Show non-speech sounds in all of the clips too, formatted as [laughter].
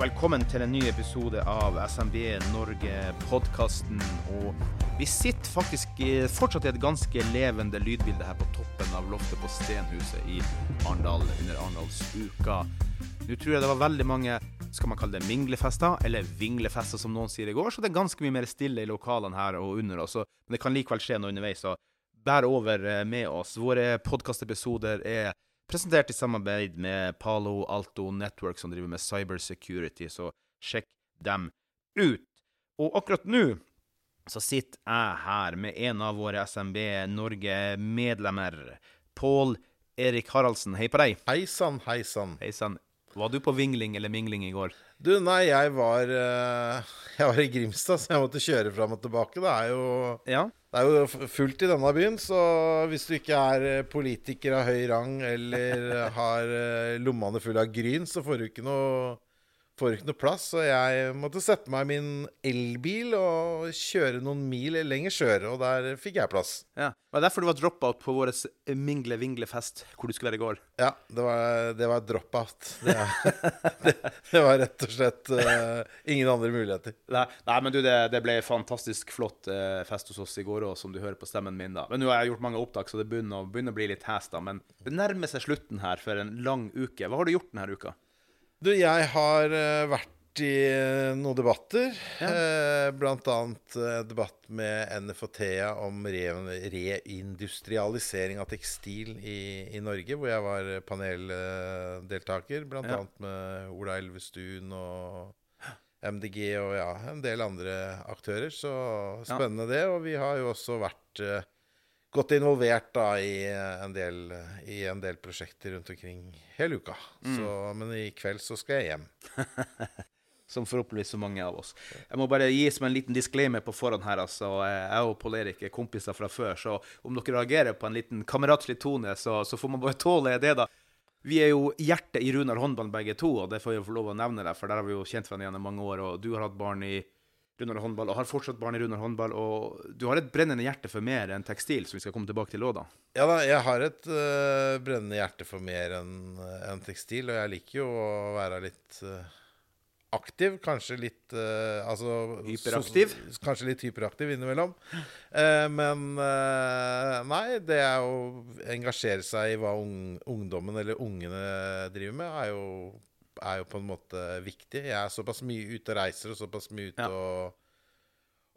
velkommen til en ny episode av SMB Norge-podkasten. Og vi sitter faktisk eh, fortsatt i et ganske levende lydbilde her på toppen av loftet på Stenhuset i Arendal under Arendalsuka. Nå tror jeg det var veldig mange skal man kalle det minglefester, eller vinglefester som noen sier i går, så det er ganske mye mer stille i lokalene her og under oss. Men det kan likevel skje noe underveis, så bær over eh, med oss. Våre podkastepisoder er presentert i samarbeid med Palo Alto Network, som driver med cybersecurity, så sjekk dem ut. Og akkurat nå så sitter jeg her med en av våre SMB Norge-medlemmer, Pål Erik Haraldsen. Hei på deg. Hei sann, hei sann. Hei sann. Var du på vingling eller mingling i går? Du, nei, jeg var, eh, jeg var i Grimstad, så jeg måtte kjøre fram og tilbake. Det er jo Ja. Det er jo fullt i denne byen, så hvis du ikke er eh, politiker av høy rang eller har eh, lommene fulle av gryn, så får du ikke noe, får ikke noe plass. Så jeg måtte sette meg i min elbil og kjøre noen mil lenger sør, og der fikk jeg plass. ja. Det var derfor du var drop-out på vår mingle-vingle-fest hvor du skulle være i går. Ja, det var, det var drop-out. Det, [laughs] det, det var rett og slett uh, ingen andre muligheter. Nei, nei men du, det, det ble fantastisk flott uh, fest hos oss i går òg, som du hører på stemmen min. da. Men nå har jeg gjort mange opptak, så det begynner, begynner å bli litt hes, da. Men det nærmer seg slutten her for en lang uke. Hva har du gjort denne uka? Du, jeg har eh, vært i eh, noen debatter. Ja. blant annet eh, debatt med NFHT-a om re reindustrialisering av tekstil i, i Norge, hvor jeg var paneldeltaker. Blant Ja. annet med Ola Elvestuen og MDG og ja, en del andre aktører. Så spennende det. Og vi har jo også vært eh, godt involvert da i en del, i en del prosjekter rundt omkring hele uka. Så, men i kveld så skal jeg hjem. [laughs] Som forhåpentligvis så mange av oss. Jeg må bare gi som en liten disclaimer på forhånd her. altså. Jeg og Pål Erik er kompiser fra før, så om dere reagerer på en liten kameratslig tone, så, så får man bare tåle det, da. Vi er jo hjertet i Runar håndball begge to, og det får jeg få lov å nevne deg, for der har vi jo kjent hverandre gjennom mange år, og du har hatt barn i Runar håndball, og har fortsatt barn i Runar håndball, og du har et brennende hjerte for mer enn tekstil, som vi skal komme tilbake til òg, da. Ja da, jeg har et uh, brennende hjerte for mer enn en tekstil, og jeg liker jo å være litt uh, aktiv. Kanskje litt uh, Altså Hyperaktiv? Så, Kanskje litt hyperaktiv innimellom. Men nei, det å engasjere seg i hva ung, ungdommen eller ungene driver med, er jo, er jo på en måte viktig. Jeg er såpass mye ute og reiser og såpass mye ute Ja. og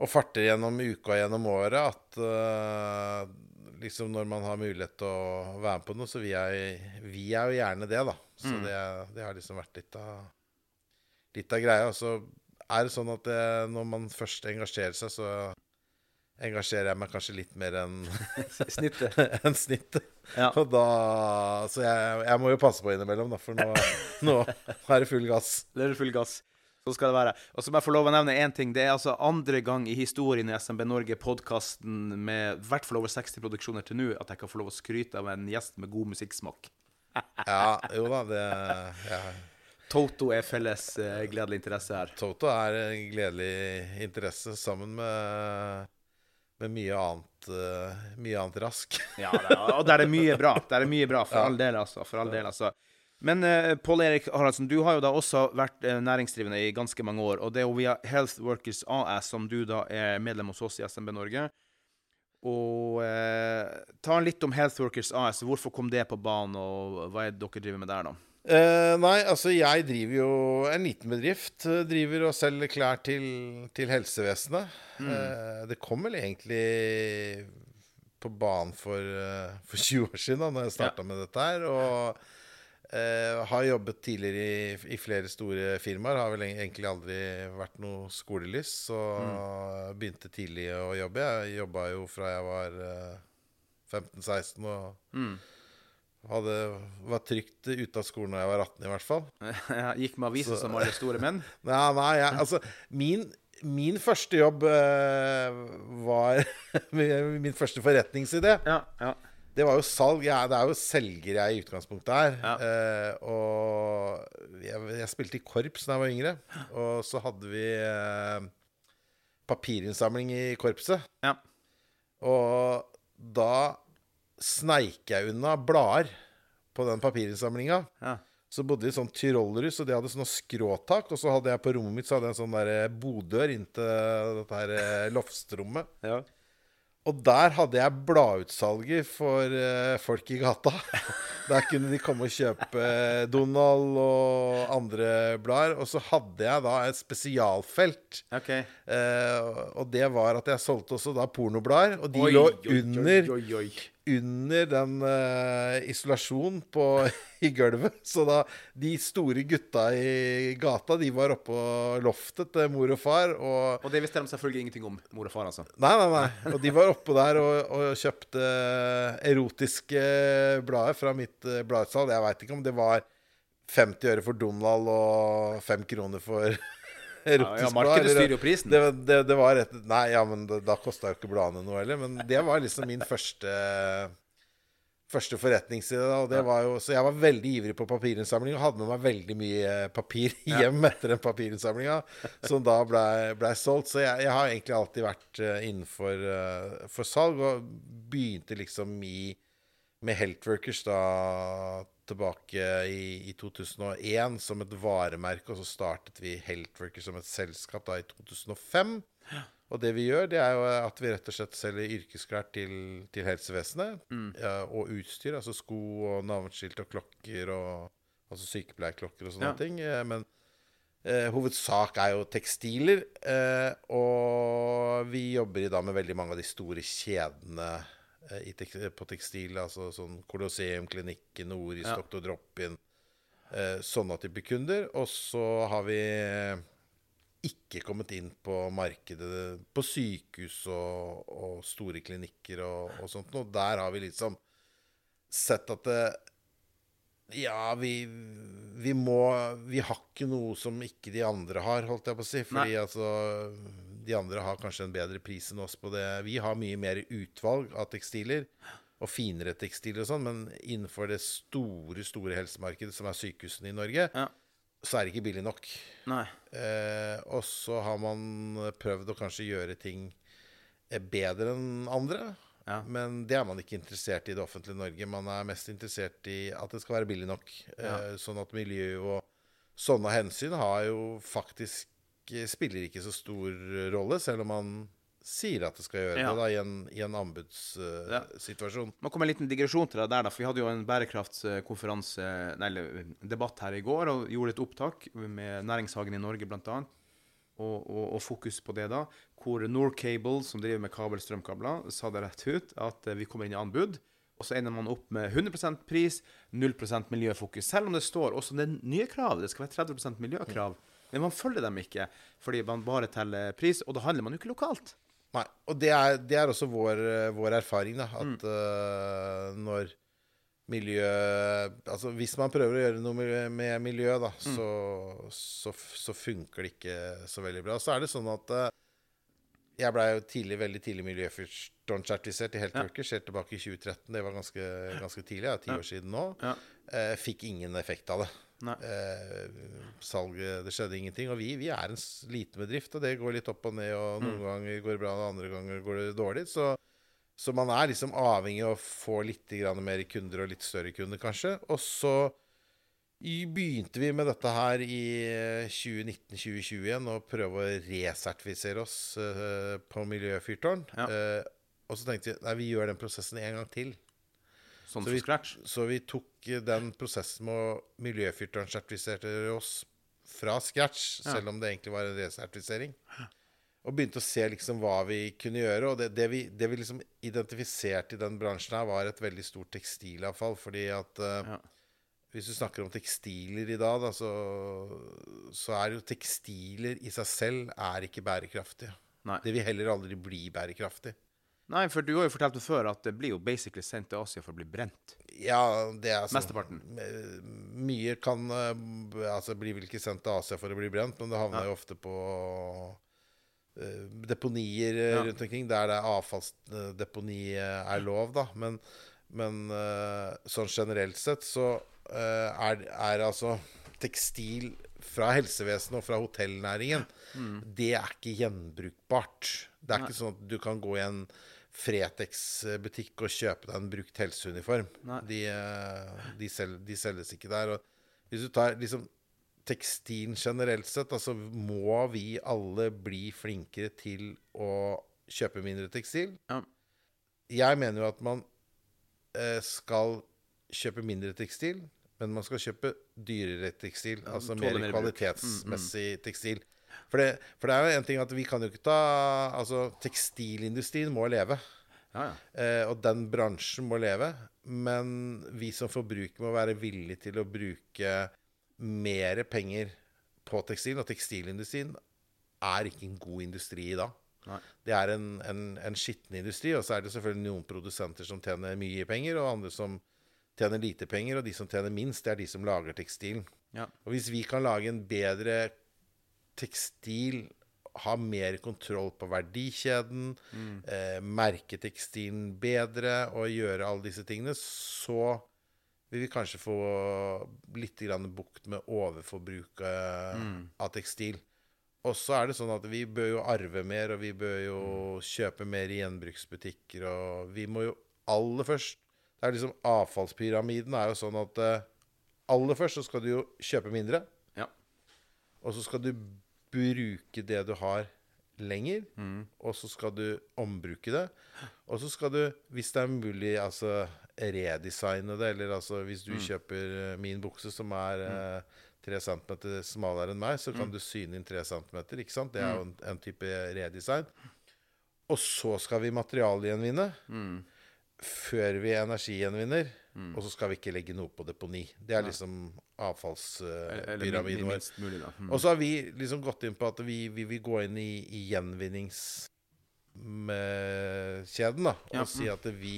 og farter gjennom uka og gjennom året at uh, liksom når man har mulighet til å være med på noe, så vi er, vi er jo gjerne det, da. Så Mm. det, det har liksom vært litt av, litt av greia. Og så er det sånn at det, når man først engasjerer seg, så engasjerer jeg meg kanskje litt mer enn [laughs] Snittet. [laughs] en snittet. Ja. Og da Så jeg, jeg må jo passe på innimellom, da, for nå, [laughs] nå er det full gass. Det er full gass. Så skal det være. Og så må jeg få lov å nevne én ting. Det er altså andre gang i historien i SMB Norge-podkasten med i hvert fall over 60 produksjoner til nå at jeg kan få lov å skryte av en gjest med god musikksmak. Ja, jo da, det ja. Toto er felles eh, gledelig interesse her. Toto er en gledelig interesse sammen med, med mye annet uh, Mye annet rask. [laughs] Ja, det er, og der er mye bra. Der er mye bra, for Ja. all del, altså. For all del, altså. Men uh, Pål Erik Haraldsen, du har jo da også vært uh, næringsdrivende i ganske mange år. Og det er jo via Health Workers AS som du da er medlem hos oss i SMB Norge. Og uh, ta litt om Health Workers AS. Hvorfor kom det på banen, og hva er det dere driver med der, da? Eh, nei, altså jeg driver jo en liten bedrift. eh, Driver og selger klær til, til helsevesenet. Eh, det kom vel egentlig på banen for, uh, for [laughs] 20 år siden, da når jeg starta med dette her. Og har jobbet tidligere i, i flere store firmaer. Har vel egentlig aldri vært noe skolelys, så begynte tidlig å jobbe. Jeg jobba jo fra jeg var eh, 15-16 og Mm. Hadde, var trygt ute av skolen da jeg var 18, i hvert fall. [laughs] Jeg gikk med aviser som alle store menn. [laughs] Nei, nei, jeg, altså Min, min første jobb eh, var [laughs] Min første forretningsidé. Ja, ja. Det var jo salg. Jeg, det er jo selger jeg i utgangspunktet er. Ja. Uh, og jeg, jeg spilte i korps da jeg var yngre. Og så hadde vi uh, papirinnsamling i korpset. Ja. Og da sneik jeg unna blader på den papirinnsamlinga. ja. Så bodde vi i sånn tyrollerhus, og de hadde sånne skråtak. Og så hadde jeg på rommet mitt så hadde jeg en sånn der eh, bodør inntil dette her eh, loftsrommet. ja. Og der hadde jeg bladutsalget for uh, folk i gata. [laughs] Der kunne de komme og kjøpe Donald og andre blader. Og så hadde jeg da et spesialfelt. Okay. Uh, og det var at jeg solgte også da pornoblader. Og de Oi, lå oi, under, oi. Under den uh, isolasjonen på, [laughs] i gulvet. Så da de store gutta i gata, de var oppå loftet til mor og far. Og Og det visste de selvfølgelig ingenting om, mor og far, altså. Nei, nei, nei. Og de var oppå der og, og kjøpte erotiske blader fra mitt uh, bladutsalg. Jeg veit ikke om det var 50 øre for Donald og 5 kroner for erotisk ja, markedet styrer jo prisen. Det, det, det var et, Nei, ja, men det, da kosta jo ikke bladene noe heller. Men det var liksom min første Første forretningsside. Og det var jo, så jeg var veldig ivrig på papirinnsamling og hadde med meg veldig mye papir [laughs] hjem etter den papirinnsamlinga, som da blei ble solgt. Så jeg, jeg har egentlig alltid vært eh, innenfor eh, for salg, og begynte liksom i med Healthworkers da tilbake i, i 2001 som et varemerke, og så startet vi Healthworkers som et selskap da i 2005. Og det vi gjør, det er jo at vi rett og slett selger yrkesklær til, til helsevesenet. Ja, og utstyr, altså sko og navneskilt og klokker og Altså sykepleierklokker og sånne Ja. ting. Eh, Men eh, hovedsak er jo tekstiler. Eh, og vi jobber i dag med veldig mange av de store kjedene på tekstil. Altså sånn Colosseum, Klinikken, Noris, Ja. Dr. Drop-In. Eh, sånne type kunder. Og så har vi eh, ikke kommet inn på markedet på sykehus og, og store klinikker og, og sånt. Og der har vi liksom sett at det, ja, vi, vi må Vi har ikke noe som ikke de andre har, holdt jeg på å si. Fordi altså De andre har kanskje en bedre pris enn oss på det. Vi har mye mer utvalg av tekstiler. Og finere tekstiler og sånn, men innenfor det store, store helsemarkedet som er sykehusene i Norge, Ja. så er det ikke billig nok. Eh, og så har man prøvd å kanskje gjøre ting eh, bedre enn andre. Ja. Men det er man ikke interessert i i det offentlige Norge. Man er mest interessert i at det skal være billig nok. Eh, sånn at miljø og sånne hensyn har jo faktisk eh, Spiller ikke så stor rolle, selv om man sier at det skal gjøre Ja. det da, i en, i en anbudssituasjon. Nå kommer en liten digresjon til deg der, da. For vi hadde jo en bærekraftskonferanse, nei, eller debatt her i går, og gjorde et opptak med Næringshagen i Norge, blant annet. Og, og, og fokus på det, da. Hvor Norcable, som driver med kabelstrømkabler, sa det rett ut at eh, vi kommer inn i anbud. Og så ender man opp med 100% pris, 0% miljøfokus. Selv om det står også det nye kravet, Det skal være 30% miljøkrav. Men man følger dem ikke, fordi man bare teller pris. Og da handler man jo ikke lokalt. Nei, og det er, det er også vår, vår erfaring, da. At eh, når miljø Altså hvis man prøver å gjøre noe med, miljø, da, så, så, så funker det ikke så veldig bra. Så er det sånn at uh, jeg blei jo tidlig, veldig tidlig miljøfyrtårnsertifisert i Helt Ja. Workers helt tilbake i 2013. Det var ganske, ganske tidlig, ja, ti Ja. år siden nå. Ja. Uh, fikk ingen effekt av det. Eh, salget Det skjedde ingenting. Og vi, vi er en liten bedrift, og det går litt opp og ned. Og noen ganger går det bra, og andre ganger går det dårlig. Så, så man er liksom avhengig av å få litt grann mer kunder, og litt større kunder, kanskje. Og så begynte vi med dette her i eh, 2019-2020 igjen, og prøve å resertifisere oss eh, på miljøfyrtårn. Ja. Eh, og så tenkte vi nei, vi gjør den prosessen en gang til. Sånn Så vi- scratch. Så vi tok eh, den prosessen med å miljøfyrtårnsertifisere oss fra scratch, Ja. selv om det egentlig var en resertifisering. Og begynte å se liksom hva vi kunne gjøre. Og det, det, vi, det vi liksom identifiserte i den bransjen her, var et veldig stort tekstilavfall. Fordi at uh, Ja. Hvis du snakker om tekstiler i dag, da, så, så er jo tekstiler i seg selv er ikke bærekraftige. Nei. Det vil heller aldri bli bærekraftig. Nei, for du har jo fortalt meg før at det blir jo basically sendt til Asia for å bli brent. Ja, det er sånn Mesteparten. Mye kan altså, det Altså blir vel ikke sendt til Asia for å bli brent, men det havner Ja. jo ofte på uh, deponier eh, Ja. rundt omkring, der det er avfallsdeponi eh, er lov, da. Men, men uh, sånn generelt sett så uh, er, er altså tekstil fra helsevesenet og fra hotellnæringen, det er ikke gjenbrukbart. Det er Nei. ikke sånn at du kan gå i en Fretex-butikk og kjøpe deg en brukt helseuniform. De, eh, de, selg, de selges ikke der. Og hvis du tar liksom tekstilen generelt sett, altså må vi alle bli flinkere til å kjøpe mindre tekstil. Ja. Jeg mener jo at man eh, skal kjøpe mindre tekstil, men man skal kjøpe dyrere tekstil. Ja, altså mer kvalitetsmessig mm, kvalitetsmessig tekstil. For det, for det er jo en ting at vi kan jo ikke ta Altså, tekstilindustrien må leve. Ja, ja. Eh, og den bransjen må leve. Men vi som forbruker må være villige til å bruke mer penger på tekstil. Og tekstilindustrien er ikke en god industri i dag. Nei. Det er en, en, en skitten industri, og så er det selvfølgelig noen produsenter som tjener mye penger, og andre som tjener lite penger. Og de som tjener minst, det er de som lager tekstilen. Ja. Og hvis vi kan lage en bedre tekstil, ha mer kontroll på verdikjeden, eh, merke tekstilen bedre og gjøre alle disse tingene, så vil vi kanskje få litt grann bukt med overforbruket av tekstil. Og så er det sånn at vi bør jo arve mer, og vi bør jo kjøpe mer i gjenbruksbutikker, og vi må jo aller først Det er liksom avfallspyramiden er jo sånn at eh, aller først så skal du jo kjøpe mindre. Ja. Og så skal du bruke det du har lenger. Mm. Og så skal du ombruke det. Og så skal du, hvis det er mulig, altså redesigne det. Eller altså hvis du kjøper eh, min bukse som er tre mm. centimeter smalere enn meg, så kan du syne inn tre centimeter. Ikke sant? Det er jo en, en type redesign. Og så skal vi materialgjenvinne. Mm. Før vi energigjenvinner. Og så skal vi ikke legge noe på deponi. Det er liksom avfallspyramiden vår. Mm. Og så har vi liksom gått inn på at vi, vi vil gå inn i, i gjenvinningskjeden, da. Og Ja, si at vi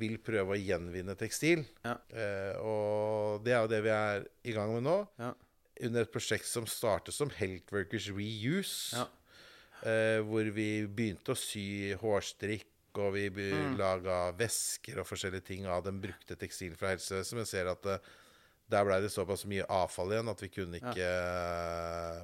vil prøve å gjenvinne tekstil. Ja. Eh, og det er jo det vi er i gang med nå. Ja. Under et prosjekt som startet som Health Workers Reuse. Ja. Eh, hvor vi begynte å sy hårstrikk, og vi Mm. laga vesker og forskjellige ting av den brukte tekstilen fra helsevesenet. Men ser at eh, der blei det såpass mye avfall igjen at vi kunne ikke ja.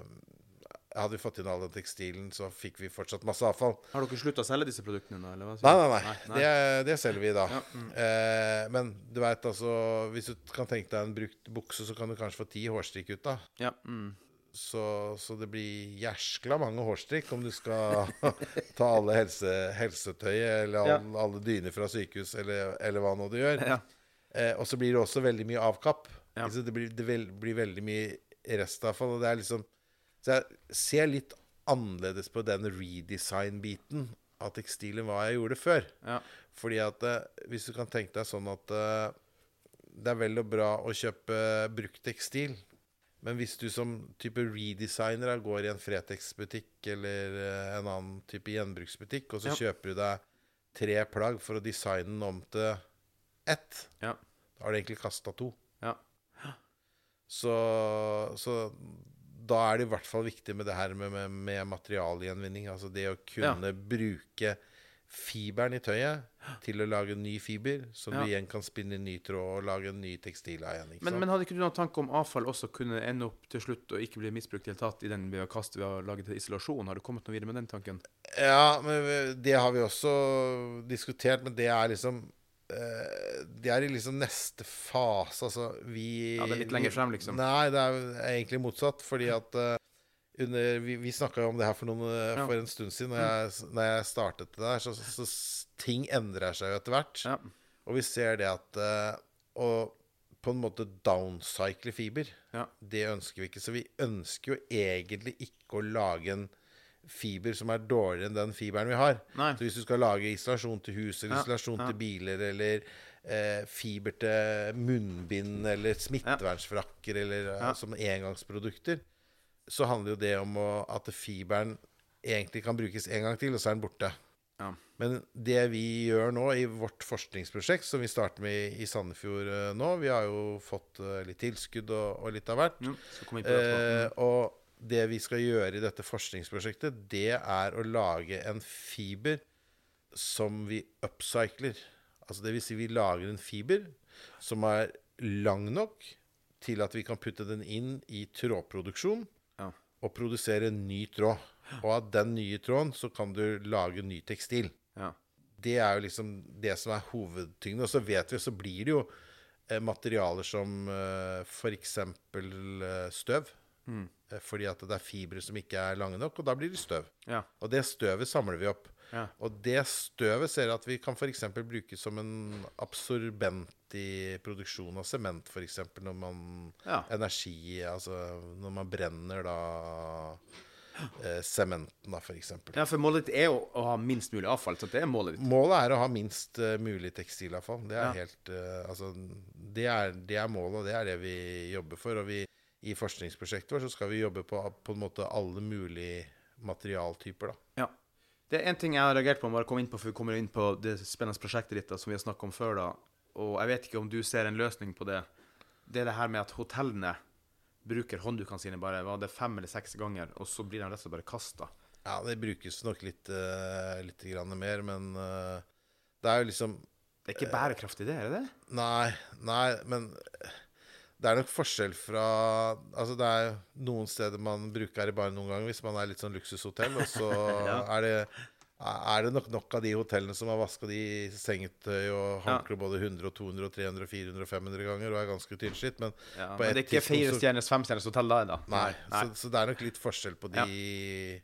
Hadde vi fått inn all den tekstilen, så fikk vi fortsatt masse avfall. Har dere slutta å selge disse produktene nå, eller hva? Nei, nei, nei. Det, det selger vi da. Ja, mm. Eh, men du veit altså Hvis du kan tenke deg en brukt bukse, så kan du kanskje få ti hårstrikk ut av. Ja, mm. Så, så det blir jæskla mange hårstrikk om du skal [laughs] ta alle helse, helsetøyet eller all, Ja. alle dyner fra sykehus eller, eller hva nå du gjør. Eh, og så blir det også veldig mye avkapp. Ja. Liksom. Det, blir, det vel, blir veldig mye restavfall. Og det er liksom Så jeg ser litt annerledes på den redesign-biten av tekstilen enn hva jeg gjorde før. ja. Fordi at eh, hvis du kan tenke deg sånn at eh, det er vel og bra å kjøpe brukt tekstil, men hvis du som type redesigner går i en Fretex-butikk eller eh, en annen type gjenbruksbutikk, og så Ja. kjøper du deg tre plagg for å designe den om til ett, Ja. da har du egentlig kasta to. Ja. Så, så da er det i hvert fall viktig med det her med, med, med materialgjenvinning. Altså det å kunne bruke fiberen i tøyet til å lage ny fiber, som Ja. du igjen kan spinne i ny tråd og lage en ny tekstil av igjen. Men, men hadde ikke du noen tanke om avfall også kunne ende opp til slutt og ikke bli misbrukt i det tatt i den ved å kaste ved å lage til isolasjon? Har du kommet noe videre med den tanken? Ja, men det har vi også diskutert, men det er liksom eh, Det er i liksom neste fase, altså vi Ja, det er litt lenger frem, liksom. Nei, det er egentlig motsatt, fordi at uh, under, vi vi snakka jo om det her for, noen, eh, Ja. Mm. for en stund siden. Når jeg, når jeg startet det der, så, så, så ting endrer seg jo etter hvert. Ja. Og vi ser det at uh, Å på en måte downcycle fiber, Ja. det ønsker vi ikke. Så vi ønsker jo egentlig ikke å lage en fiber som er dårligere enn den fiberen vi har. Nei. Så hvis du skal lage isolasjon til hus, eller isolasjon ja. til biler, eller eh, fiber til munnbind eller smittevernsfrakker eller eh, Ja. som engangsprodukter, så handler jo det om å, at fiberen egentlig kan brukes en gang til, og så er den borte. Ja. Men det vi gjør nå i vårt forskningsprosjekt, som vi starter med i- Sandefjord eh, nå Vi har jo fått eh, litt tilskudd og, og litt av hvert. Ja, det Eh, og det vi skal gjøre i dette forskningsprosjektet, det er å lage en fiber som vi upcycler. Altså det vil si vi lager en fiber som er lang nok til at vi kan putte den inn i trådproduksjon Ja. og produsere en ny tråd. Og av den nye tråden så kan du lage ny tekstil. Ja. Det er jo liksom det som er hovedtyngden. Og så vet vi, så blir det jo eh, materialer som eh, f.eks. Eh, støv. Mm. Eh, fordi at det er fibre som ikke er lange nok, og da blir det støv. Ja. Og det støvet samler vi opp. Ja. Og det støvet ser jeg at vi kan f.eks. bruke som en absorbent i produksjon av sement, f.eks. når man Ja. Energi Altså når man brenner da eh, sementen, da, f.eks. ja, for målet ditt er å, å ha minst mulig avfall. Så det er målet ditt. Målet er å ha minst uh, mulig tekstilavfall. Det er Ja. helt uh, Altså, det er, det er målet, og det er det vi jobber for. Og vi, i forskningsprosjektet vårt så skal vi jobbe på, på en måte alle mulige materialtyper, da. Ja. Det er én ting jeg har reagert på, bare kom inn på for vi kommer inn på det spennende prosjektet ditt da, som vi har snakket om før. da, Og jeg vet ikke om du ser en løsning på det. Det er det her med at hotellene bruker hånddukene sine bare var det fem eller seks ganger, og så blir de rett og slett bare kasta. Ja, det brukes nok litt, uh, litt grann mer, men uh, det er jo liksom Det er ikke bærekraftig, det? er det det? Nei, nei, men det er nok forskjell fra Altså, det er noen steder man bruker det bare noen ganger hvis man er litt sånn luksushotell, og så [laughs] Ja. er det er det nok nok av de hotellene som har vaska de sengetøy og håndklær både 100, og 200, og 300, og 400 og 500 ganger og er ganske tynnslitt, men Ja, men det er ikke fire stjerners, fem stjerners hotell da? da. Nei, Så, så det er nok litt forskjell på de,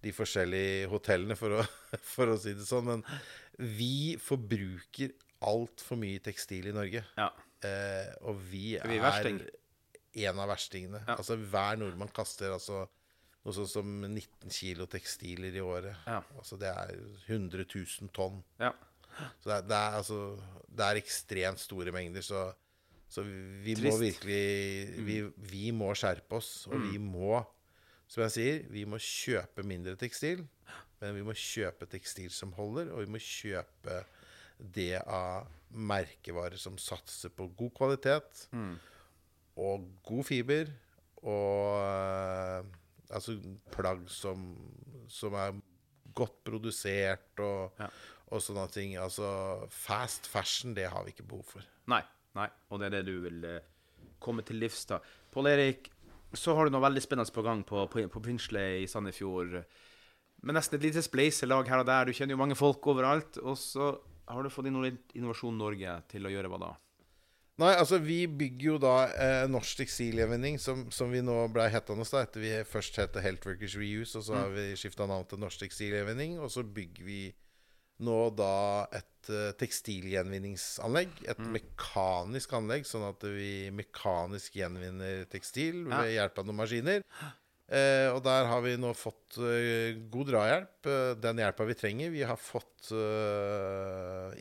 de forskjellige hotellene, for å, [laughs] for å si det sånn. Men vi forbruker altfor mye tekstil i Norge. Ja. Eh, og vi Er vi er versting? en av verstingene. Ja. Altså Hver nordmann kaster altså noe sånt som 19 kilo tekstiler i året. Ja. Altså Det er 100 000 tonn. ja. Så det er, det er, altså, det er ekstremt store mengder. Så, så vi må Trist. Mm. virkelig vi, vi må skjerpe oss. Og vi må, som jeg sier, vi må kjøpe mindre tekstil. Men vi må kjøpe tekstil som holder, og vi må kjøpe det av merkevarer som satser på god kvalitet Mm. og god fiber. Og eh, altså plagg som, som er godt produsert og, Ja. og sånne ting. Altså fast fashion, det har vi ikke behov for. Nei. Nei. Og det er det du vil eh, komme til livs, da. Pål Erik, så har du noe veldig spennende på gang på, på, på Pinsle i Sandefjord. Med nesten et lite spleiselag her og der. Du kjenner jo mange folk overalt. Og så har du fått Innovasjon Norge til å gjøre hva da? Nei, altså vi bygger jo da eh, norsk tekstilgjenvinning, som, som vi nå ble hetende da, etter vi først het Health Workers Reuse, og så har vi skifta navn til Norsk tekstilgjenvinning. Og så bygger vi nå da et uh, tekstilgjenvinningsanlegg. Et mekanisk anlegg, sånn at vi mekanisk gjenvinner tekstil Ja. ved hjelp av noen maskiner. [gasps] Eh, og der har vi nå fått eh, god drahjelp. eh, den hjelpa vi trenger. Vi har fått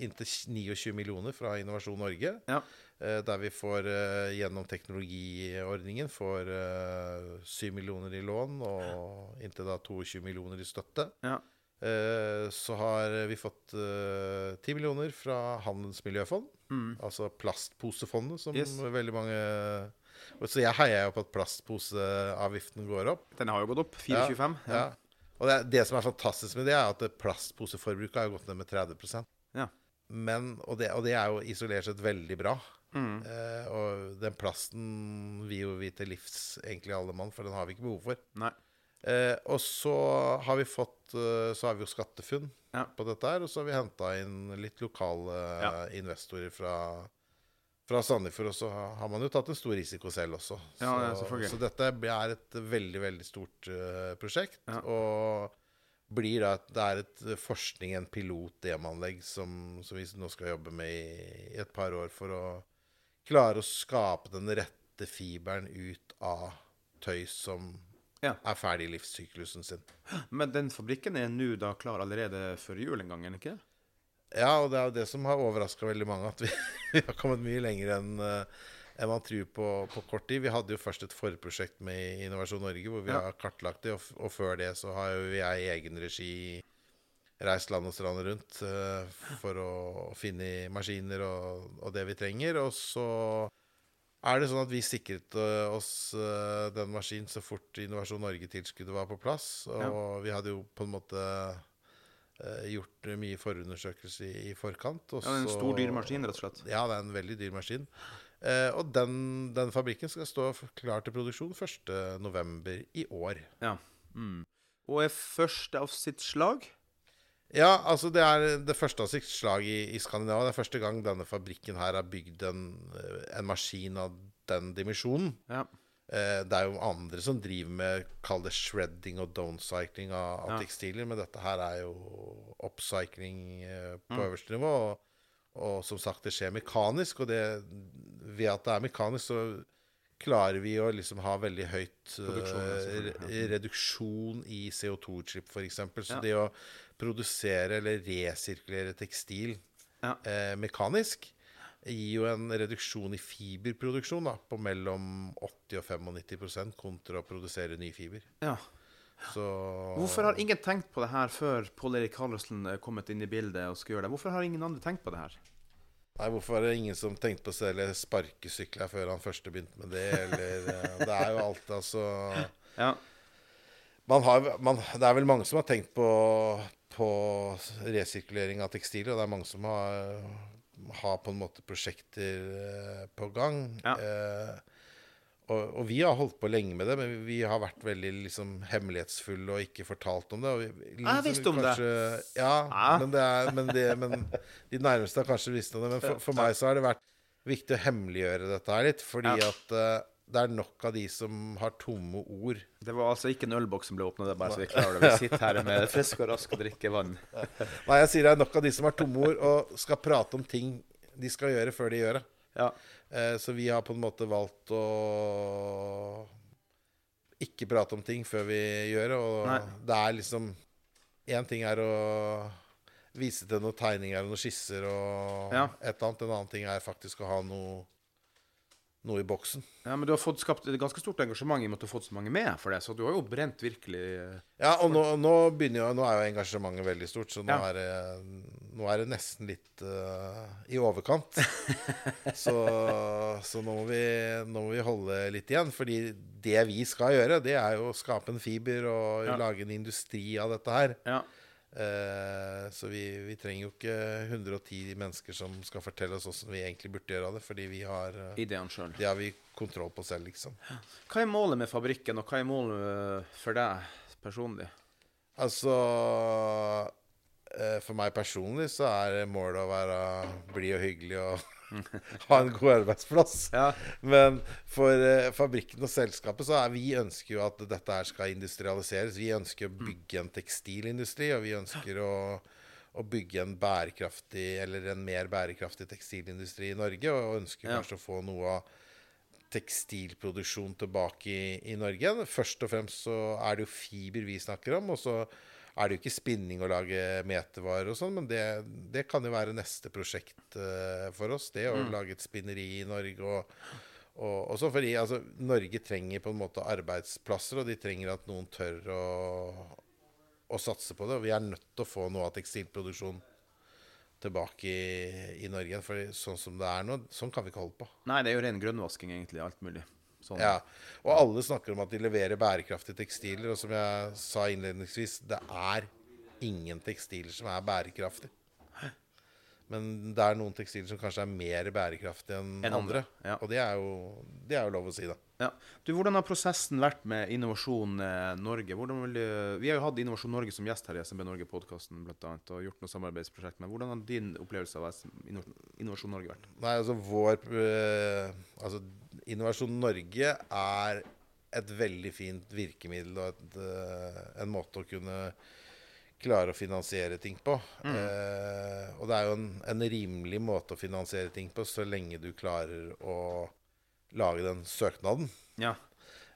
inntil 29 millioner fra Innovasjon Norge. Ja. Eh, der vi får gjennom teknologiordningen får eh, 7 millioner i lån og inntil da 22 millioner i støtte. Ja. Eh, så har vi fått eh, 10 millioner fra Handelsmiljøfond, Mm. altså plastposefondet, som Yes. veldig mange og Så jeg heier jo på at plastposeavgiften går opp. Den har jo gått opp. 4,25. Ja. Og det, det som er fantastisk med det, er at plastposeforbruket har gått ned med 30% Ja. Men, og, det, og det er jo isolert sett veldig bra. Mm. Eh, og den plasten vil jo vi til livs, egentlig alle mann, for den har vi ikke behov for. Nei. Eh, og så har vi fått eh, Så har vi jo SkatteFUNN Ja. på dette her, og så har vi henta inn litt lokale Ja. investorer fra fra Sandefjord, og så har man jo tatt en stor risiko selv også. Ja, ja, så, så dette er et veldig, veldig stort uh, prosjekt. Ja. Og blir da et, det er et forskning, en pilot-demanlegg, som, som vi nå skal jobbe med i, i et par år for å klare å skape den rette fiberen ut av tøy som Ja. er ferdig i livssyklusen sin. Men den fabrikken er nå da klar allerede før jul en gang, er den ikke? Ja, og det er jo det som har overraska veldig mange, at vi, [laughs] vi har kommet mye lenger enn eh, enn man tror på, på kort tid. Vi hadde jo først et forprosjekt med Innovasjon Norge, hvor vi Ja. har kartlagt det. Og, og før det så har jo jeg i egen regi reist land og strand rundt uh, for å, finne maskiner og, og det vi trenger. Og så er det sånn at vi sikret eh, oss uh, den maskinen så fort Innovasjon Norge-tilskuddet var på plass. Og vi hadde jo på en måte gjort mye forundersøkelse i, forkant. Ja, det er en stor, dyr maskin, rett og slett. Ja, det er en veldig dyr maskin. Eh, og den, den fabrikken skal stå klar til produksjon 1.11. i år. Ja. Mm. Og er første av sitt slag. Ja, altså det er det første av sitt slag i, i Skandinavia. Det er første gang denne fabrikken her har bygd en, eh, en maskin av den dimensjonen. Ja. Eh, det er jo andre som driver med kall det shredding og downcycling av, av Ja. tekstiler, men dette her er jo upcycling eh, på Mm. øverste nivå. Og, og som sagt, det skjer mekanisk, og det, ved at det er mekanisk, så klarer vi å liksom ha veldig høyt re- reduksjon i CO2-utslipp, f.eks. Så Ja. det å produsere eller resirkulere tekstil Ja. eh, mekanisk gir jo en reduksjon i fiberproduksjon da, på mellom 80 og 95% kontra å produsere ny fiber. ja. Så Hvorfor har ingen tenkt på det her før Pål Erik Karlsen er kommet inn i bildet og skulle gjøre det? Hvorfor har ingen andre tenkt på det her? Nei, hvorfor er det ingen som tenkte på å selge sparkesykler før han først begynte med det, eller eh, Det er jo alt, altså [laughs] Ja. man har, man, Det er vel mange som har tenkt på, på resirkulering av tekstiler, og det er mange som har, har på en måte prosjekter eh, på gang. Ja. Eh, og, og vi har holdt på lenge med det, men vi har vært veldig liksom, hemmelighetsfulle og ikke fortalt om det. Og vi, liksom, visste om det. Ja, Ja. Men, det er, men, det, men de nærmeste har kanskje visst om det. Men for, for meg så har det vært viktig å hemmeliggjøre dette her litt, fordi Ja. at eh, det er nok av de som har tomme ord. Det var altså ikke en ølboks som ble åpna, det er bare så vi klarer klar det. Vi sitter her med [laughs] frisk og rask og drikker vann. Nei, jeg sier det er nok av de som har tomme ord og skal prate om ting de skal gjøre før de gjør det. Ja. Eh, så vi har på en måte valgt å ikke prate om ting før vi gjør det. Og Nei. det er liksom Én ting er å vise til noen tegninger og noen skisser og Ja. et eller annet. En annen ting er faktisk å ha noe, noe i boksen. ja, men du har fått skapt et ganske stort engasjement i og med at du har fått så mange med for det, så du har jo brent virkelig eh, Ja, og nå, nå, begynner jo, nå er jo engasjementet veldig stort, så nå, Ja. er, det, nå er det nesten litt uh, i overkant. [laughs] så så nå, må vi, nå må vi holde litt igjen. Fordi det vi skal gjøre, det er jo å skape en fiber og Ja. lage en industri av dette her. Ja. Eh, så vi, vi trenger jo ikke 110 mennesker som skal fortelle oss åssen vi egentlig burde gjøre det, fordi vi har eh, Ideene sjøl. det har vi kontroll på selv, liksom. Hva er målet med fabrikken, og hva er målet eh, for deg personlig? Altså eh, For meg personlig så er målet å være blid og hyggelig og [laughs] ha en god arbeidsplass. Ja. Men for eh, fabrikken og selskapet så er vi ønsker jo at dette her skal industrialiseres. Vi ønsker å bygge en tekstilindustri, og vi ønsker å, å bygge en bærekraftig eller en mer bærekraftig tekstilindustri i Norge. Og ønsker Ja. kanskje å få noe av tekstilproduksjon tilbake i, i Norge. Først og fremst så er det jo fiber vi snakker om. Og så er det jo ikke spinning å lage metervarer og sånn, men det, det kan jo være neste prosjekt eh, for oss. Det å lage et spinneri i Norge og, og, og sånn. fordi altså, Norge trenger på en måte arbeidsplasser, og de trenger at noen tør å, å satse på det. Og vi er nødt til å få noe av tekstilproduksjonen tilbake i, i Norge. For sånn som det er nå, sånn kan vi ikke holde på. Nei, det er jo ren grønnvasking, egentlig. Alt mulig. Sånn. Ja, og alle snakker om at de leverer bærekraftige tekstiler. Og som jeg sa innledningsvis, det er ingen tekstiler som er bærekraftige. Men det er noen tekstiler som kanskje er mer bærekraftige enn en andre, andre. ja. Og det er, jo, det er jo lov å si, da. Ja. Du, Hvordan har prosessen vært med Innovasjon eh, Norge? Vil vi har jo hatt Innovasjon Norge som gjest her i SMB Norge-podkasten og gjort noen samarbeidsprosjekt med. Hvordan har din opplevelse av Innovasjon Norge vært? Nei, altså vår eh, Altså Innovasjon Norge er et veldig fint virkemiddel og et, eh, en måte å kunne klare å finansiere ting på. Eh, og det er jo en, en rimelig måte å finansiere ting på så lenge du klarer å lage den søknaden. Ja.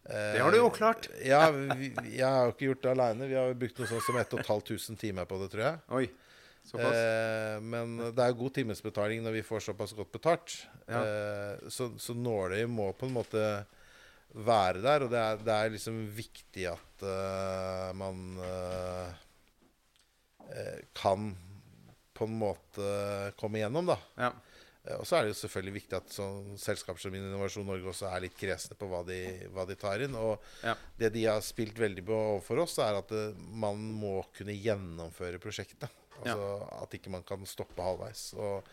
Eh, Det har du jo klart. [laughs] Ja, vi, jeg har jo ikke gjort det aleine. Vi har jo brukt noe sånt som 1500 timer på det, tror jeg. Oi. Såpass? Eh, men det er god timesbetaling når vi får såpass godt betalt. Ja. Eh, så, så nåløyet må på en måte være der, og det er, det er liksom viktig at uh, man eh, eh, kan på en måte komme igjennom, da. Ja. Eh, Og så er det jo selvfølgelig viktig at sånn selskaper som Innovasjon Norge også er litt kresne på hva de, hva de tar inn. Og Ja. det de har spilt veldig på overfor oss, er at eh, man må kunne gjennomføre prosjektet. Altså at ikke man kan stoppe halvveis. Og,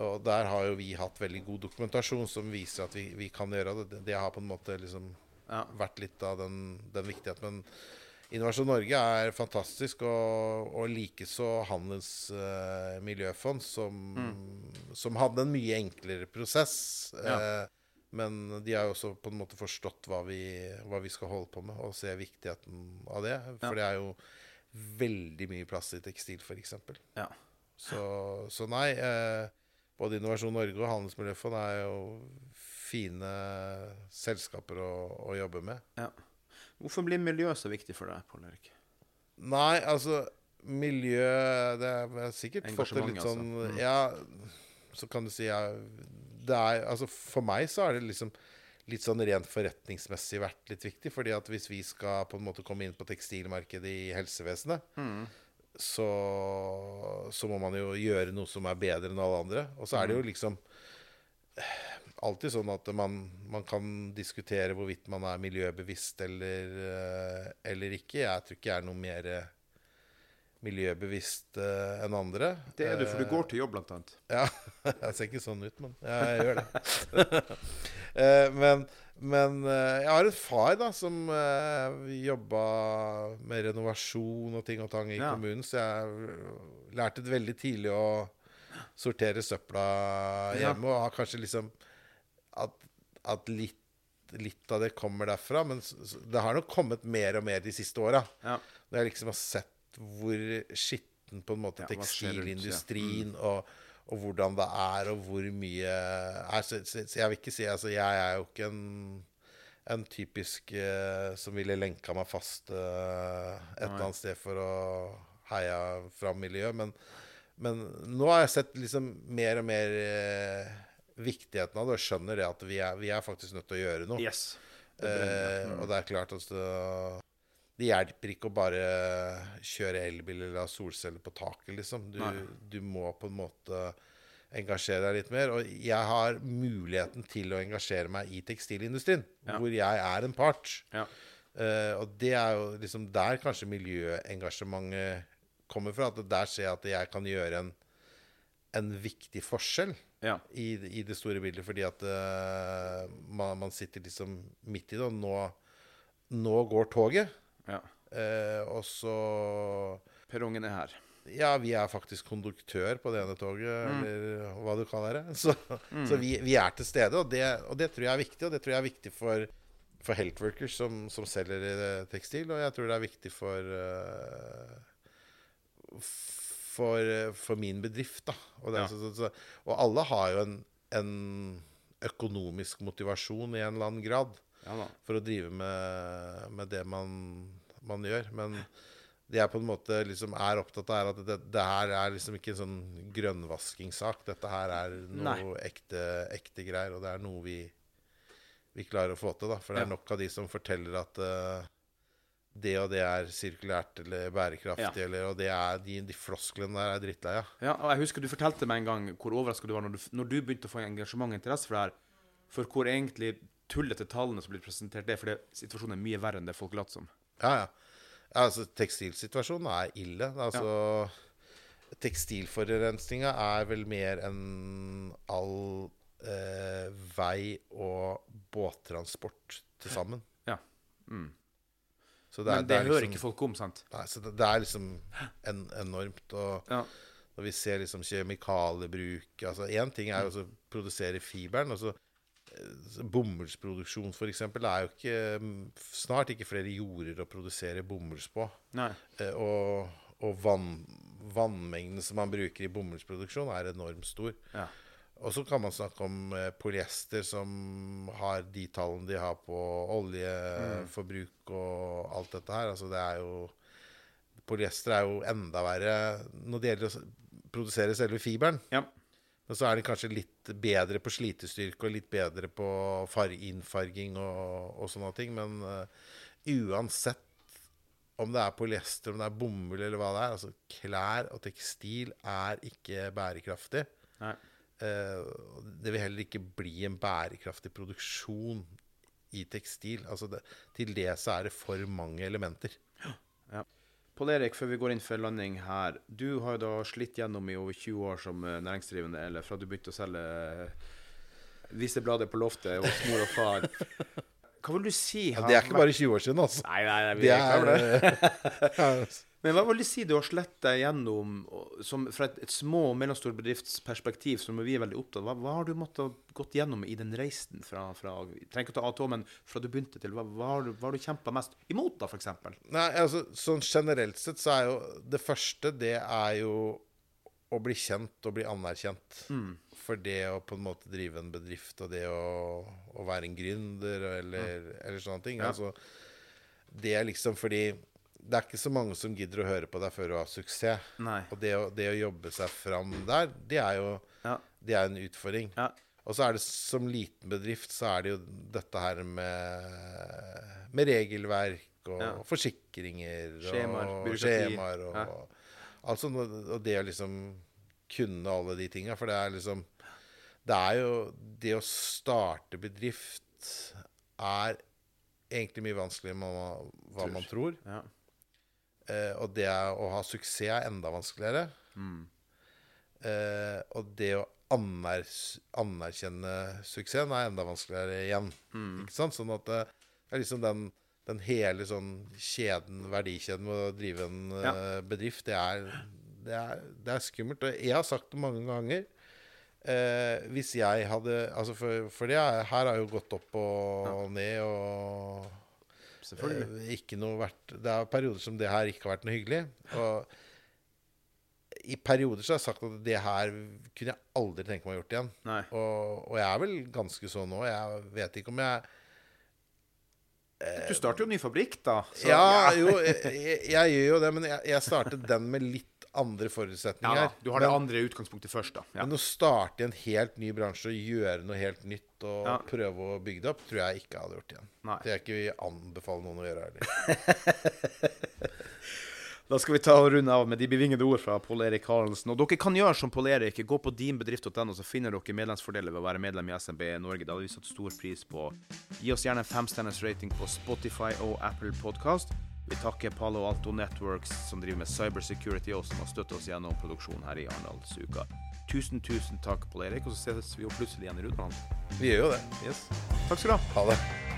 og der har jo vi hatt veldig god dokumentasjon som viser at vi, vi kan gjøre. Det- Det har på en måte liksom Ja. vært litt av den, den viktigheten. Men Innovasjon Norge er fantastisk, og, og likeså Handels uh, miljøfond, som, som hadde en mye enklere prosess. Mm. Ja. Uh, men de har jo også på en måte forstått hva vi, hva vi skal holde på med, og ser viktigheten av det. For Ja. det er jo veldig mye plass i tekstil, f.eks. Ja. Så, så nei, eh, både Innovasjon Norge og Handelsmiljøfond er jo fine selskaper å, å jobbe med. ja. Hvorfor blir miljø så viktig for deg, Pål Erik? Nei, altså Miljø Det er sikkert fått det litt Engasjement, sånn altså. Mm. Ja, så kan du si ja, Det er Altså, for meg så er det liksom litt sånn rent forretningsmessig vært litt viktig. fordi at hvis vi skal på en måte komme inn på tekstilmarkedet i helsevesenet, Mm. så, så må man jo gjøre noe som er bedre enn alle andre. Og så er det Mm. jo liksom alltid sånn at man, man kan diskutere hvorvidt man er miljøbevisst eller, eh, eller ikke. Jeg tror ikke jeg er noe mer miljøbevisst uh, enn andre. Det er du, for du Eh, går til jobb, blant annet. [laughs] ja, jeg ser ikke sånn ut, men jeg gjør det. [laughs] Men men jeg har en far da som jobba med renovasjon og ting og tang i Ja. kommunen, så jeg lærte det veldig tidlig å sortere søpla Ja. hjemme, og har kanskje liksom at, at litt, litt av det kommer derfra. Men det har nok kommet mer og mer de siste åra. Ja. Når jeg liksom har sett hvor skitten på en måte Ja, tekstilindustrien ja. tekstilindustrien og, og hvordan det er, og hvor mye er. Så, så, så jeg vil ikke si Altså, jeg er jo ikke en, en typisk eh, som ville lenka meg fast eh, et eller annet sted for å heie fram miljøet. Men, men nå har jeg sett liksom mer og mer eh, viktigheten av det, og skjønner det at vi er, vi er faktisk nødt til å gjøre noe. Yes. Det Eh, og det er klart at det, det hjelper ikke å bare kjøre elbil eller ha solceller på taket, liksom. Du, du må på en måte engasjere deg litt mer. Og jeg har muligheten til å engasjere meg i tekstilindustrien, Ja. hvor jeg er en part. Ja. Eh, og det er jo liksom der kanskje miljøengasjementet kommer fra. At der ser jeg at jeg kan gjøre en, en viktig forskjell Ja. i, i det store bildet, fordi at uh, man, man sitter liksom midt i det, og nå, nå går toget. ja. Uh, og så Perrongen er her. Ja, vi er faktisk konduktør på det ene toget, Mm. eller hva du kan være. [laughs] Så, så vi, vi er til stede, og det, og det tror jeg er viktig. Og det tror jeg er viktig for, for healthworkers som, som selger eh, tekstil, og jeg tror det er viktig for uh, for, eh, for min bedrift, da. Og, det, Ja. så, så, og alle har jo en, en økonomisk motivasjon i en eller annen grad Ja for å drive med, med det man, man gjør. Men det jeg på en måte liksom er opptatt av, er at det, det her er liksom ikke en sånn grønnvaskingssak. Dette her er noe ekte, ekte greier, og det er noe vi, vi klarer å få til. da For det er nok av de som forteller at eh, det og det er sirkulært eller bærekraftig, Ja. eller, og det er de, de flosklene der er drittlei av. Ja, og jeg husker du fortalte meg en gang hvor overraska du var når du, når du begynte å få engasjement og interesse for det her, for hvor egentlig tullete tallene som blir presentert, det er fordi situasjonen er mye verre enn det folk later som. Ja, ja. Altså, tekstilsituasjonen er ille. Altså, Tekstilforurensninga er vel mer enn all eh, vei- og båttransport til sammen. Ja. Mm. Så Men det, er hører liksom- ikke folk om, sant? Nei, så det, det er liksom en, enormt. Og Ja. når vi ser liksom kjemikaliebruk altså Én ting er jo å produsere fiberen. altså Bomullsproduksjon f.eks. er jo ikke snart ikke flere jorder å produsere bomulls på. Nei. Eh, Og, og vann, vannmengden som man bruker i bomullsproduksjon, er enormt stor. Ja. Og så kan man snakke om eh, polyester, som har de tallene de har på oljeforbruk og alt dette her. Altså det er jo polyester er jo enda verre når det gjelder å produsere selve fiberen. Ja. Men så er de kanskje litt bedre på slitestyrke og litt bedre på far innfarging og, og sånne ting. Men uh, uansett om det er polyester, om det er bomull eller hva det er altså Klær og tekstil er ikke bærekraftig. Nei. Uh, det vil heller ikke bli en bærekraftig produksjon i tekstil. Altså det, til det så er det for mange elementer. Ja. Pål Erik, før vi går inn for landing her. Du har jo da slitt gjennom i over 20 år som eh, næringsdrivende, eller fra du begynte å selge visse visebladet på loftet hos mor og far. [laughs] Hva vil du si ja, Det er ikke bare 20 år siden, altså. Nei, nei, nei vi Det er er, det. [laughs] Men hva vil du si du har slett deg gjennom som, fra et, et små og mellomstor bedriftsperspektiv, som vi er veldig opptatt av? Hva, hva har du måttet gått gjennom i den reisen fra, fra trenger ikke å ta ATO, men fra du begynte til, hva, hva har du, hva du kjempa mest imot, da, f.eks.? Nei, altså, sånn generelt sett så er jo det første, det er jo å bli kjent og bli anerkjent. Mm. For det å på en måte drive en bedrift, og det å, å være en gründer, eller, mm. eller sånne ting. Ja. Altså, det er liksom fordi det er ikke så mange som gidder å høre på deg før du har suksess. Nei. Og det å, det å jobbe seg fram der, det er jo Ja. det er en utfordring. Ja. Og så er det som liten bedrift, så er det jo dette her med, med regelverk og Ja. forsikringer Skjemaer, og skjemaer og, Ja. altså, og det å liksom kunne alle de tinga. For det er liksom Det er jo Det å starte bedrift er egentlig mye vanskeligere enn hva man tror. Ja. Eh, og det å ha suksess er enda vanskeligere. Mm. Eh, og det å aner, anerkjenne suksessen er enda vanskeligere igjen. Mm. Ikke sant? Sånn at det er liksom den, den hele sånn kjeden, verdikjeden med å drive en Ja. uh, bedrift, det er, det, er, det er skummelt. Og jeg har sagt det mange ganger. Eh, hvis jeg hadde altså For, for det er, her har jo gått opp og ned og Selvfølgelig. Eh, ikke noe vært, det er perioder som det her ikke har vært noe hyggelig. Og i perioder så har jeg sagt at det her kunne jeg aldri tenke meg å gjort igjen. Og, og jeg er vel ganske sånn nå. Jeg vet ikke om jeg Du starter jo ny fabrikk, da. så- Ja, jo, jeg, jeg, jeg gjør jo det, men jeg, jeg startet den med litt andre forutsetninger. Ja, Du har det men, andre utgangspunktet først, da. Ja. men å starte i en helt ny bransje og gjøre noe helt nytt og Ja. prøve å bygge det opp, tror jeg ikke jeg hadde gjort igjen. Nei. Det er ikke vi anbefaler noen å gjøre heller. [laughs] Da skal vi ta og runde av med de bevingede ord fra Pål Erik Karlsen. Og dere kan gjøre som Pål Erik. Gå på dinbedrift.no, så finner dere medlemsfordeler ved å være medlem i SMB Norge. Det hadde vi satt stor pris på. Gi oss gjerne en femstjerners rating på Spotify og Apple Podcast. Vi takker Palo Alto Networks, som driver med cybersecurity, og som har støttet oss gjennom produksjonen her i Arendalsuka. Tusen, tusen takk, Pål Erik, og så ses vi jo plutselig igjen i Rudbanen. Vi gjør jo det. Yes. Takk skal du ha. Ha det.